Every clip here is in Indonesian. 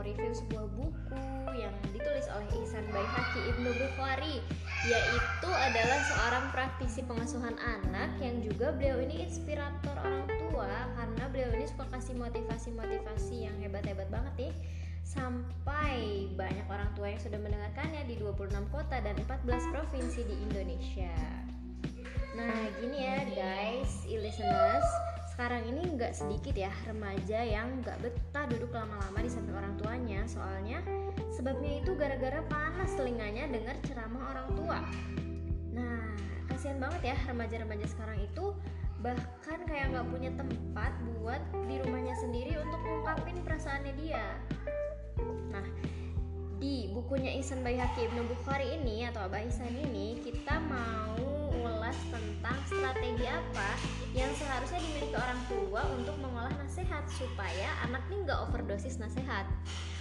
mereview sebuah buku yang ditulis oleh Ihsan Baihaqi Ibnu Bukhari yaitu adalah seorang praktisi pengasuhan anak yang juga beliau ini inspirator orang tua karena beliau ini suka kasih motivasi-motivasi yang hebat-hebat banget nih sampai banyak orang tua yang sudah mendengarkannya di 26 kota dan 14 provinsi di Indonesia. Nah, gini ya guys, sekarang ini nggak sedikit ya remaja yang nggak betah duduk lama-lama di samping orang tuanya. Soalnya sebabnya itu gara-gara panas telinganya dengar ceramah orang tua. Nah kasihan banget ya remaja-remaja sekarang itu bahkan kayak nggak punya tempat buat di rumahnya sendiri untuk mengungkapin perasaannya dia. Nah di bukunya Ihsan Baihaqi Ibnu Bukhari ini atau Abah Ihsan ini kita mau strategi apa yang seharusnya dimiliki orang tua untuk mengolah nasihat supaya anak ini nggak overdosis nasihat?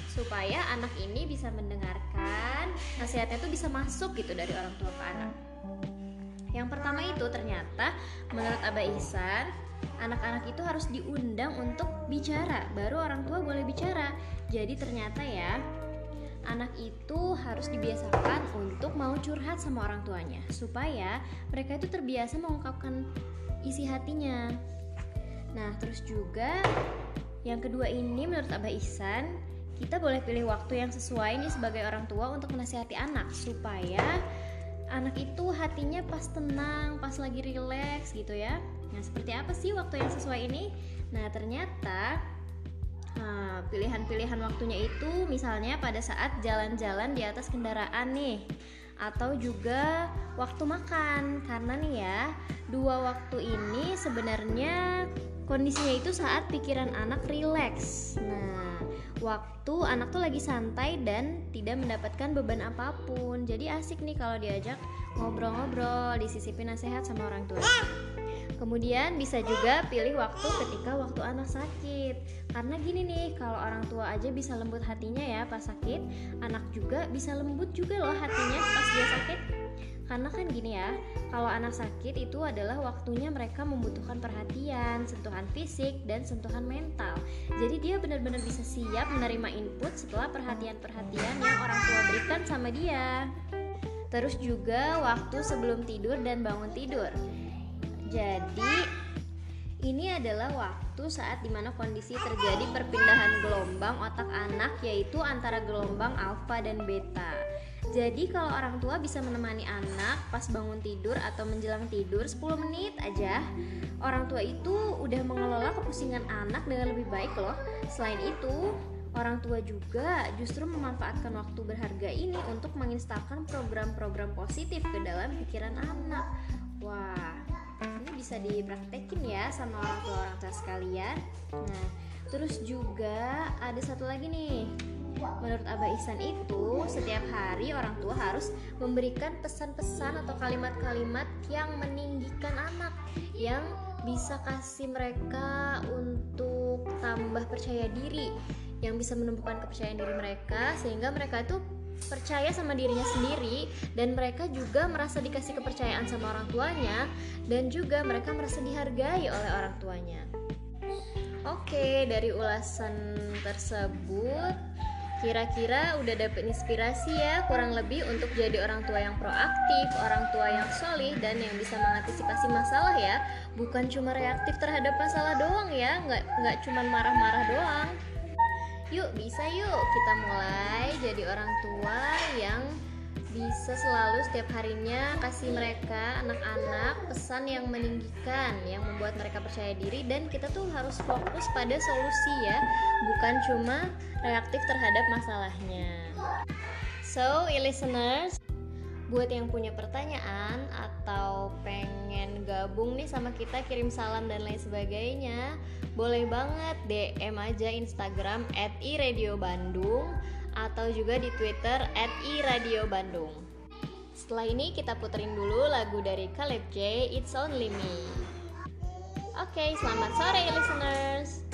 Supaya anak ini bisa mendengarkan nasihatnya tuh bisa masuk gitu dari orang tua ke anak. Yang pertama itu ternyata menurut Abah Ihsan anak-anak itu harus diundang untuk bicara. Baru orang tua boleh bicara. Jadi ternyata ya anak itu harus dibiasakan untuk mau curhat sama orang tuanya supaya mereka itu terbiasa mengungkapkan isi hatinya. Nah, terus juga yang kedua ini menurut Abah Ihsan, kita boleh pilih waktu yang sesuai nih sebagai orang tua untuk menasihati anak supaya anak itu hatinya pas tenang, pas lagi rileks gitu ya. Nah, seperti apa sih waktu yang sesuai ini? Nah, ternyata Nah, pilihan-pilihan waktunya itu misalnya pada saat jalan-jalan di atas kendaraan nih atau juga waktu makan. Karena nih ya dua waktu ini sebenarnya kondisinya itu saat pikiran anak rileks. Nah waktu anak tuh lagi santai dan tidak mendapatkan beban apa pun. Jadi asik nih kalau diajak ngobrol-ngobrol disisipin nasihat sama orang tua Kemudian bisa juga pilih waktu ketika waktu anak sakit. Karena gini nih, kalau orang tua aja bisa lembut hatinya ya pas sakit, anak juga bisa lembut juga loh hatinya pas dia sakit. Karena kan gini ya, kalau anak sakit itu adalah waktunya mereka membutuhkan perhatian, sentuhan fisik, dan sentuhan mental. Jadi dia benar-benar bisa siap menerima input setelah perhatian-perhatian yang orang tua berikan sama dia. Terus juga waktu sebelum tidur dan bangun tidur. Jadi ini adalah waktu saat di mana kondisi terjadi perpindahan gelombang otak anak yaitu antara gelombang alfa dan beta. Jadi kalau orang tua bisa menemani anak pas bangun tidur atau menjelang tidur 10 menit aja, orang tua itu udah mengelola kepusingan anak dengan lebih baik loh. Selain itu, orang tua juga justru memanfaatkan waktu berharga ini untuk menginstalkan program-program positif ke dalam pikiran anak. Wah, bisa dipraktekin ya sama orang tua orang tua sekalian. Nah terus juga ada satu lagi nih. Menurut Abah Ihsan itu, setiap hari orang tua harus memberikan pesan-pesan atau kalimat-kalimat yang meninggikan anak yang bisa kasih mereka untuk tambah percaya diri, yang bisa menumbuhkan kepercayaan diri mereka sehingga mereka itu percaya sama dirinya sendiri dan mereka juga merasa dikasih kepercayaan sama orang tuanya dan juga mereka merasa dihargai oleh orang tuanya. Oke, dari ulasan tersebut kira-kira udah dapet inspirasi ya kurang lebih untuk jadi orang tua yang proaktif, orang tua yang solih dan yang bisa mengantisipasi masalah ya bukan cuma reaktif terhadap masalah doang ya nggak nggak cuma marah-marah doang Yuk, bisa yuk kita mulai jadi orang tua yang bisa selalu setiap harinya kasih mereka anak-anak pesan yang meninggikan yang membuat mereka percaya diri. Dan kita tuh harus fokus pada solusi ya bukan cuma reaktif terhadap masalahnya. So listeners buat yang punya pertanyaan atau pengen gabung nih sama kita kirim salam dan lain sebagainya boleh banget DM aja Instagram at @iradiobandung atau juga di Twitter at @iradiobandung. Setelah ini kita puterin dulu lagu dari Caleb J, It's Only Me. Oke, selamat sore listeners.